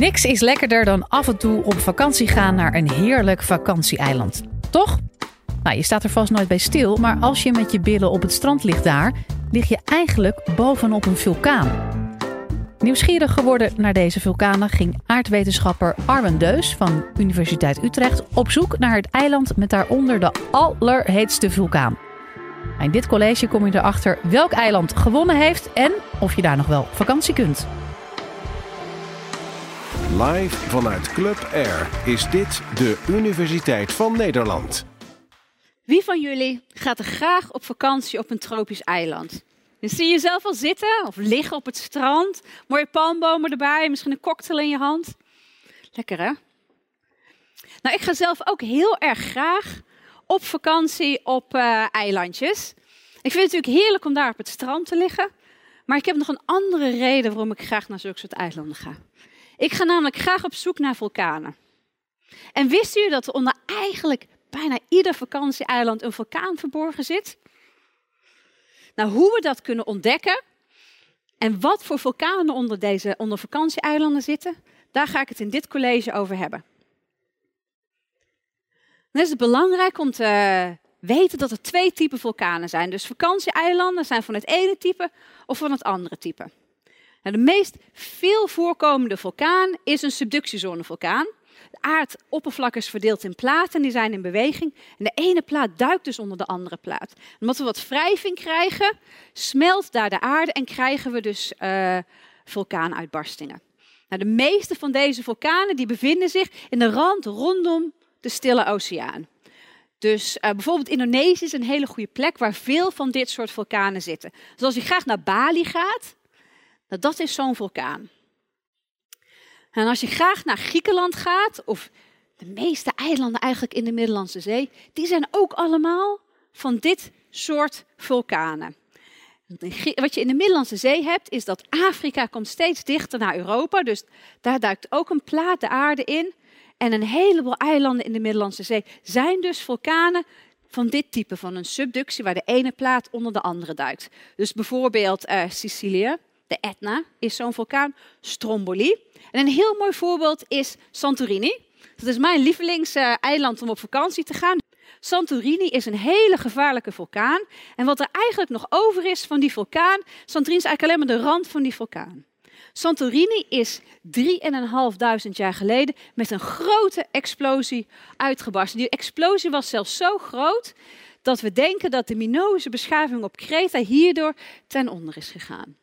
Niks is lekkerder dan af en toe op vakantie gaan naar een heerlijk vakantieeiland. Toch? Nou, je staat er vast nooit bij stil, maar als je met je billen op het strand ligt daar, lig je eigenlijk bovenop een vulkaan. Nieuwsgierig geworden naar deze vulkanen ging aardwetenschapper Arwen Deus van Universiteit Utrecht op zoek naar het eiland met daaronder de allerheetste vulkaan. In dit college kom je erachter welk eiland gewonnen heeft en of je daar nog wel vakantie kunt. Live vanuit Club Air is dit de Universiteit van Nederland. Wie van jullie gaat er graag op vakantie op een tropisch eiland? Je zie je jezelf al zitten of liggen op het strand, mooie palmbomen erbij, misschien een cocktail in je hand. Lekker hè? Nou, ik ga zelf ook heel erg graag op vakantie op uh, eilandjes. Ik vind het natuurlijk heerlijk om daar op het strand te liggen, maar ik heb nog een andere reden waarom ik graag naar zulke soort eilanden ga. Ik ga namelijk graag op zoek naar vulkanen. En wist u dat er onder eigenlijk bijna ieder vakantieeiland een vulkaan verborgen zit? Nou, hoe we dat kunnen ontdekken en wat voor vulkanen onder deze onder vakantieeilanden zitten, daar ga ik het in dit college over hebben. Dan is het belangrijk om te weten dat er twee typen vulkanen zijn. Dus vakantieeilanden zijn van het ene type of van het andere type. Nou, de meest veel voorkomende vulkaan is een subductiezonevulkaan. De aardoppervlak is verdeeld in platen, die zijn in beweging. En de ene plaat duikt dus onder de andere plaat. En omdat we wat wrijving krijgen, smelt daar de aarde en krijgen we dus uh, vulkaanuitbarstingen. Nou, de meeste van deze vulkanen die bevinden zich in de rand rondom de Stille Oceaan. Dus uh, bijvoorbeeld Indonesië is een hele goede plek waar veel van dit soort vulkanen zitten. Dus als je graag naar Bali gaat, nou, dat is zo'n vulkaan. En als je graag naar Griekenland gaat, of de meeste eilanden eigenlijk in de Middellandse Zee, die zijn ook allemaal van dit soort vulkanen. Wat je in de Middellandse Zee hebt, is dat Afrika komt steeds dichter naar Europa. Dus daar duikt ook een plaat de aarde in. En een heleboel eilanden in de Middellandse Zee zijn dus vulkanen van dit type, van een subductie waar de ene plaat onder de andere duikt. Dus bijvoorbeeld uh, Sicilië, de Etna is zo'n vulkaan, Stromboli. En een heel mooi voorbeeld is Santorini. Dat is mijn lievelingseiland om op vakantie te gaan. Santorini is een hele gevaarlijke vulkaan. En wat er eigenlijk nog over is van die vulkaan, Santorini is eigenlijk alleen maar de rand van die vulkaan. Santorini is 3.500 jaar geleden met een grote explosie uitgebarsten. Die explosie was zelfs zo groot dat we denken dat de Minoïsche beschaving op Kreta hierdoor ten onder is gegaan.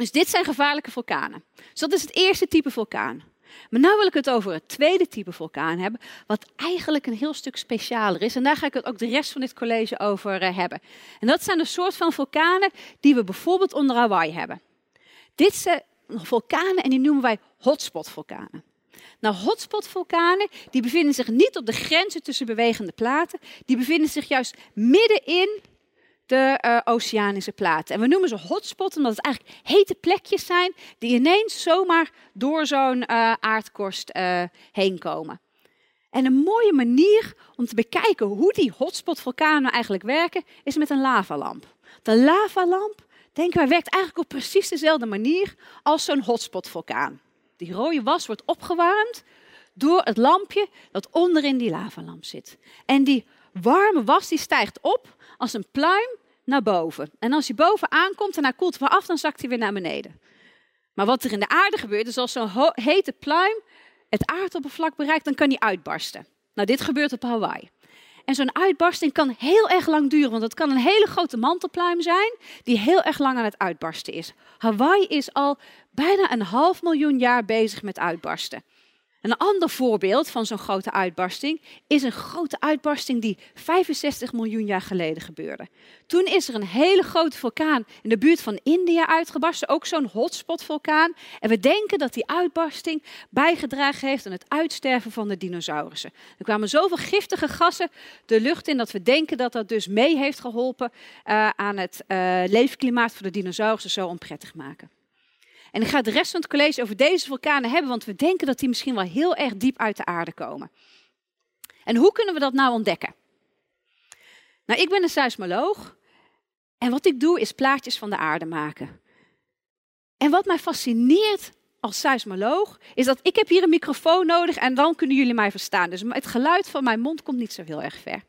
Dus dit zijn gevaarlijke vulkanen. Dus dat is het eerste type vulkaan. Maar nu wil ik het over het tweede type vulkaan hebben, wat eigenlijk een heel stuk specialer is. En daar ga ik het ook de rest van dit college over uh, hebben. En dat zijn de soort van vulkanen die we bijvoorbeeld onder Hawaii hebben. Dit zijn vulkanen en die noemen wij hotspot-vulkanen. Nou, hotspot-vulkanen die bevinden zich niet op de grenzen tussen bewegende platen. Die bevinden zich juist middenin de uh, oceanische platen. En we noemen ze hotspot omdat het eigenlijk hete plekjes zijn die ineens zomaar door zo'n uh, aardkorst uh, heen komen. En een mooie manier om te bekijken hoe die hotspot-vulkanen eigenlijk werken, is met een lavalamp. De lavalamp, denken wij, werkt eigenlijk op precies dezelfde manier als zo'n hotspot-vulkaan. Die rode was wordt opgewarmd door het lampje dat onderin die lavalamp zit. En die warme was die stijgt op als een pluim naar boven. En als hij boven aankomt en hij koelt weer af, dan zakt hij weer naar beneden. Maar wat er in de aarde gebeurt, is als zo'n hete pluim het aardoppervlak bereikt, dan kan hij uitbarsten. Nou, dit gebeurt op Hawaii. En zo'n uitbarsting kan heel erg lang duren, want het kan een hele grote mantelpluim zijn die heel erg lang aan het uitbarsten is. Hawaii is al bijna een half miljoen jaar bezig met uitbarsten. Een ander voorbeeld van zo'n grote uitbarsting is een grote uitbarsting die 65 miljoen jaar geleden gebeurde. Toen is er een hele grote vulkaan in de buurt van India uitgebarsten, ook zo'n hotspot-vulkaan. En we denken dat die uitbarsting bijgedragen heeft aan het uitsterven van de dinosaurussen. Er kwamen zoveel giftige gassen de lucht in dat we denken dat dat dus mee heeft geholpen uh, aan het uh, leefklimaat voor de dinosaurussen zo onprettig maken. En ik ga de rest van het college over deze vulkanen hebben, want we denken dat die misschien wel heel erg diep uit de aarde komen. En hoe kunnen we dat nou ontdekken? Nou, ik ben een seismoloog en wat ik doe is plaatjes van de aarde maken. En wat mij fascineert als seismoloog is dat ik heb hier een microfoon nodig en dan kunnen jullie mij verstaan. Dus het geluid van mijn mond komt niet zo heel erg ver.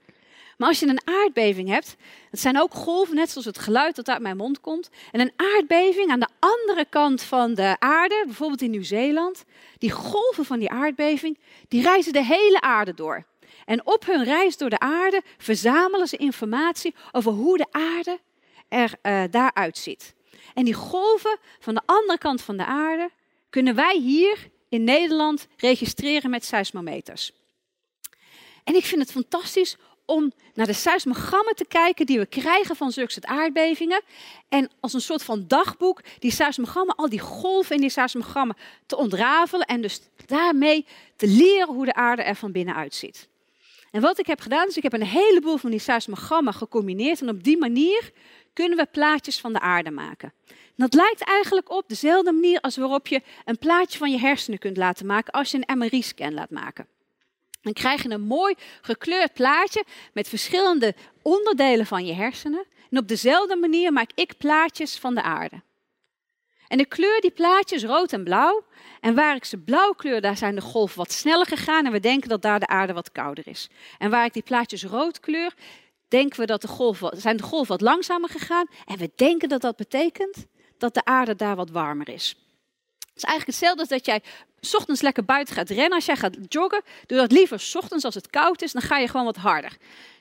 Maar als je een aardbeving hebt, het zijn ook golven, net zoals het geluid dat uit mijn mond komt. En een aardbeving aan de andere kant van de aarde, bijvoorbeeld in Nieuw-Zeeland, die golven van die aardbeving, die reizen de hele aarde door. En op hun reis door de aarde verzamelen ze informatie over hoe de aarde er uh, daaruit ziet. En die golven van de andere kant van de aarde kunnen wij hier in Nederland registreren met seismometers. En ik vind het fantastisch om naar de seismogrammen te kijken die we krijgen van zulke aardbevingen. En als een soort van dagboek die seismogrammen, al die golven in die seismogrammen te ontrafelen. En dus daarmee te leren hoe de aarde er van binnen uitziet. En wat ik heb gedaan, is ik heb een heleboel van die seismogrammen gecombineerd. En op die manier kunnen we plaatjes van de aarde maken. En dat lijkt eigenlijk op dezelfde manier als waarop je een plaatje van je hersenen kunt laten maken als je een MRI-scan laat maken. Dan krijg je een mooi gekleurd plaatje met verschillende onderdelen van je hersenen. En op dezelfde manier maak ik plaatjes van de aarde. En ik kleur die plaatjes rood en blauw. En waar ik ze blauw kleur, daar zijn de golven wat sneller gegaan. En we denken dat daar de aarde wat kouder is. En waar ik die plaatjes rood kleur, denken we dat de golven, zijn de golven wat langzamer gegaan. En we denken dat dat betekent dat de aarde daar wat warmer is. Het is eigenlijk hetzelfde als dat jij ochtends lekker buiten gaat rennen. Als jij gaat joggen, doe dat liever ochtends als het koud is. Dan ga je gewoon wat harder.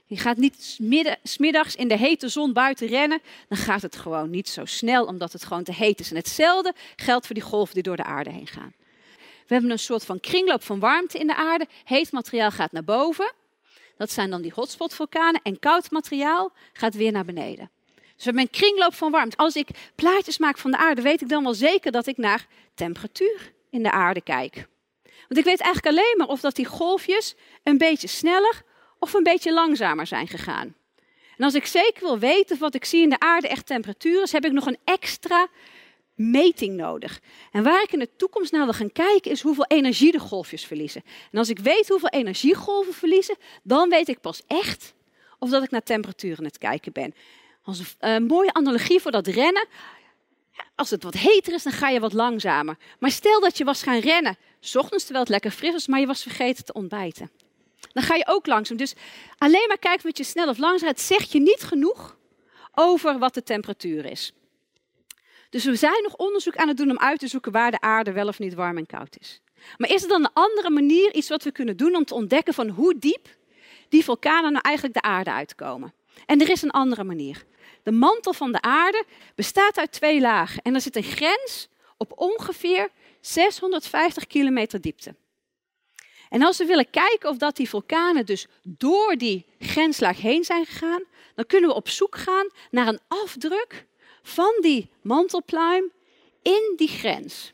Je gaat niet smiddags in de hete zon buiten rennen. Dan gaat het gewoon niet zo snel, omdat het gewoon te heet is. En hetzelfde geldt voor die golven die door de aarde heen gaan. We hebben een soort van kringloop van warmte in de aarde. Heet materiaal gaat naar boven. Dat zijn dan die hotspotvulkanen. En koud materiaal gaat weer naar beneden. Dus we hebben een kringloop van warmte. Als ik plaatjes maak van de aarde, weet ik dan wel zeker dat ik naar temperatuur in de aarde kijk. Want ik weet eigenlijk alleen maar of dat die golfjes een beetje sneller of een beetje langzamer zijn gegaan. En als ik zeker wil weten of wat ik zie in de aarde echt temperatuur is, heb ik nog een extra meting nodig. En waar ik in de toekomst naar wil gaan kijken, is hoeveel energie de golfjes verliezen. En als ik weet hoeveel energiegolven verliezen, dan weet ik pas echt of dat ik naar temperatuur aan het kijken ben. Als een uh, mooie analogie voor dat rennen. Als het wat heter is, dan ga je wat langzamer. Maar stel dat je was gaan rennen, s ochtends terwijl het lekker fris was, maar je was vergeten te ontbijten. Dan ga je ook langzaam. Dus alleen maar kijken met je snel of langzaam, het zegt je niet genoeg over wat de temperatuur is. Dus we zijn nog onderzoek aan het doen om uit te zoeken waar de aarde wel of niet warm en koud is. Maar is er dan een andere manier, iets wat we kunnen doen om te ontdekken van hoe diep die vulkanen nou eigenlijk de aarde uitkomen? En er is een andere manier. De mantel van de aarde bestaat uit twee lagen en er zit een grens op ongeveer 650 kilometer diepte. En als we willen kijken of dat die vulkanen dus door die grenslaag heen zijn gegaan, dan kunnen we op zoek gaan naar een afdruk van die mantelpluim in die grens.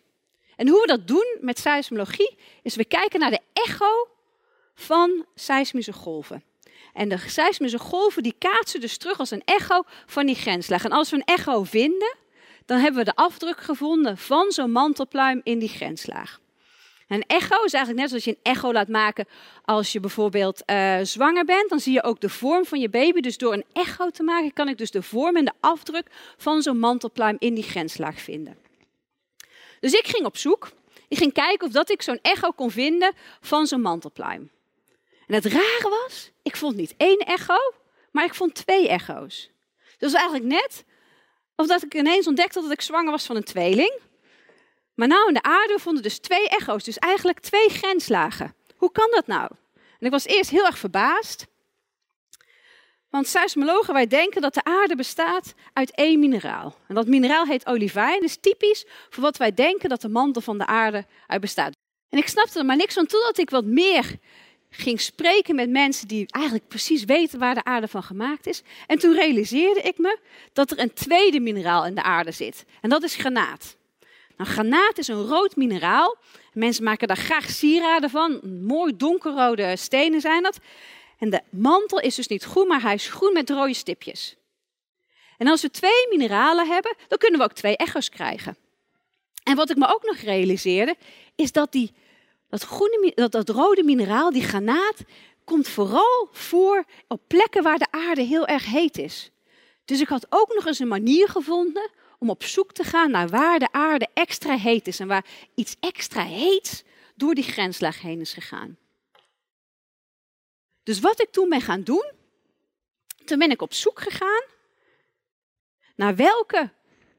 En hoe we dat doen met seismologie, is we kijken naar de echo van seismische golven. En de seismische golven die kaatsen dus terug als een echo van die grenslaag. En als we een echo vinden, dan hebben we de afdruk gevonden van zo'n mantelpluim in die grenslaag. Een echo is eigenlijk net zoals je een echo laat maken als je bijvoorbeeld uh, zwanger bent. Dan zie je ook de vorm van je baby. Dus door een echo te maken kan ik dus de vorm en de afdruk van zo'n mantelpluim in die grenslaag vinden. Dus ik ging op zoek. Ik ging kijken of dat ik zo'n echo kon vinden van zo'n mantelpluim. En het rare was, ik vond niet één echo, maar ik vond twee echo's. Dus eigenlijk net of dat ik ineens ontdekte dat ik zwanger was van een tweeling. Maar nou in de aarde vonden dus twee echo's, dus eigenlijk twee grenslagen. Hoe kan dat nou? En ik was eerst heel erg verbaasd. Want seismologen, wij denken dat de aarde bestaat uit één mineraal. En dat mineraal heet olivijn. Is typisch voor wat wij denken dat de mantel van de aarde uit bestaat. En ik snapte er maar niks van totdat ik wat meer ging spreken met mensen die eigenlijk precies weten waar de aarde van gemaakt is. En toen realiseerde ik me dat er een tweede mineraal in de aarde zit. En dat is granaat. Nou, granaat is een rood mineraal. Mensen maken daar graag sieraden van. Mooi donkerrode stenen zijn dat. En de mantel is dus niet groen, maar hij is groen met rode stipjes. En als we twee mineralen hebben, dan kunnen we ook twee echo's krijgen. En wat ik me ook nog realiseerde, is dat die, dat, groene, dat, dat rode mineraal, die granaat, komt vooral voor op plekken waar de aarde heel erg heet is. Dus ik had ook nog eens een manier gevonden om op zoek te gaan naar waar de aarde extra heet is en waar iets extra heets door die grenslaag heen is gegaan. Dus wat ik toen ben gaan doen, toen ben ik op zoek gegaan naar welke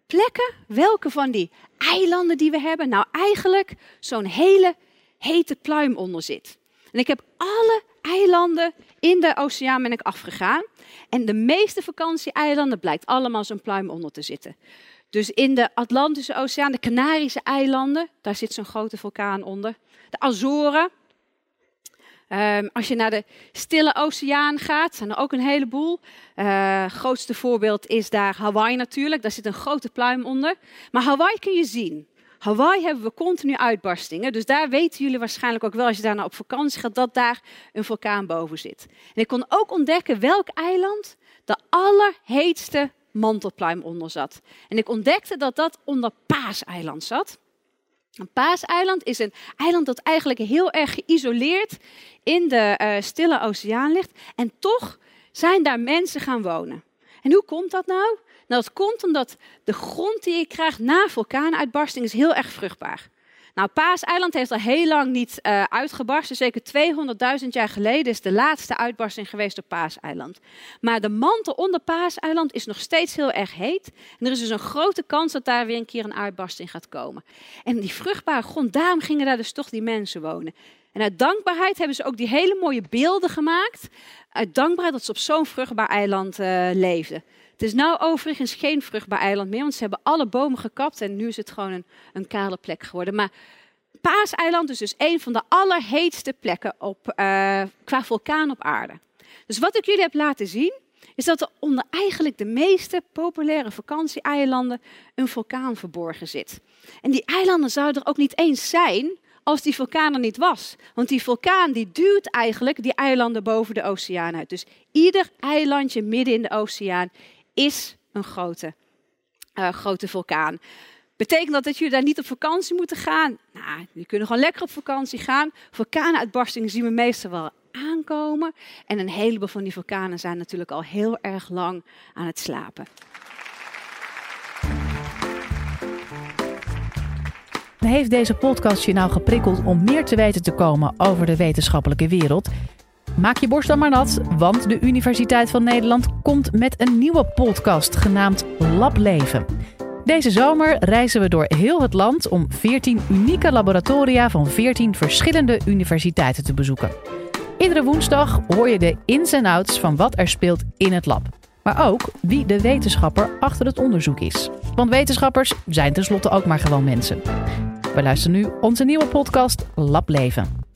plekken, welke van die eilanden die we hebben, nou eigenlijk zo'n hele hete pluim onder zit. En ik heb alle eilanden in de oceaan ben ik afgegaan. En de meeste vakantieeilanden blijkt allemaal zo'n pluim onder te zitten. Dus in de Atlantische Oceaan, de Canarische eilanden, daar zit zo'n grote vulkaan onder. De Azoren. Um, als je naar de Stille Oceaan gaat, zijn er ook een heleboel. Uh, grootste voorbeeld is daar Hawaii natuurlijk. Daar zit een grote pluim onder. Maar Hawaii kun je zien. Hawaii hebben we continu uitbarstingen. Dus daar weten jullie waarschijnlijk ook wel, als je daar nou op vakantie gaat, dat daar een vulkaan boven zit. En ik kon ook ontdekken welk eiland de allerheetste mantelpluim onder zat. En ik ontdekte dat dat onder Paaseiland zat. Een Paaseiland is een eiland dat eigenlijk heel erg geïsoleerd in de uh, stille oceaan ligt. En toch zijn daar mensen gaan wonen. En hoe komt dat nou? Nou, dat komt omdat de grond die je krijgt na vulkaanuitbarsting is heel erg vruchtbaar. Nou, Paaseiland heeft al heel lang niet uh, uitgebarsten. Zeker 200.000 jaar geleden is de laatste uitbarsting geweest op Paaseiland. Maar de mantel onder Paaseiland is nog steeds heel erg heet. En er is dus een grote kans dat daar weer een keer een uitbarsting gaat komen. En die vruchtbare grond, daarom gingen daar dus toch die mensen wonen. En uit dankbaarheid hebben ze ook die hele mooie beelden gemaakt. Uit dankbaarheid dat ze op zo'n vruchtbaar eiland uh, leefden. Het is nou overigens geen vruchtbaar eiland meer, want ze hebben alle bomen gekapt en nu is het gewoon een, een kale plek geworden. Maar Paaseiland is dus een van de allerheetste plekken op, uh, qua vulkaan op aarde. Dus wat ik jullie heb laten zien, is dat er onder eigenlijk de meeste populaire vakantieeilanden een vulkaan verborgen zit. En die eilanden zouden er ook niet eens zijn als die vulkaan er niet was. Want die vulkaan die duwt eigenlijk die eilanden boven de oceaan uit. Dus ieder eilandje midden in de oceaan is een grote, uh, grote vulkaan. Betekent dat dat jullie daar niet op vakantie moeten gaan? Nou, jullie kunnen gewoon lekker op vakantie gaan. Vulkaanuitbarstingen zien we meestal wel aankomen. En een heleboel van die vulkanen zijn natuurlijk al heel erg lang aan het slapen. Heeft deze podcast je nou geprikkeld om meer te weten te komen over de wetenschappelijke wereld? Maak je borst dan maar nat, want de Universiteit van Nederland komt met een nieuwe podcast genaamd Lableven. Deze zomer reizen we door heel het land om 14 unieke laboratoria van 14 verschillende universiteiten te bezoeken. Iedere woensdag hoor je de ins en outs van wat er speelt in het lab. Maar ook wie de wetenschapper achter het onderzoek is. Want wetenschappers zijn tenslotte ook maar gewoon mensen. We luisteren nu onze nieuwe podcast Lableven.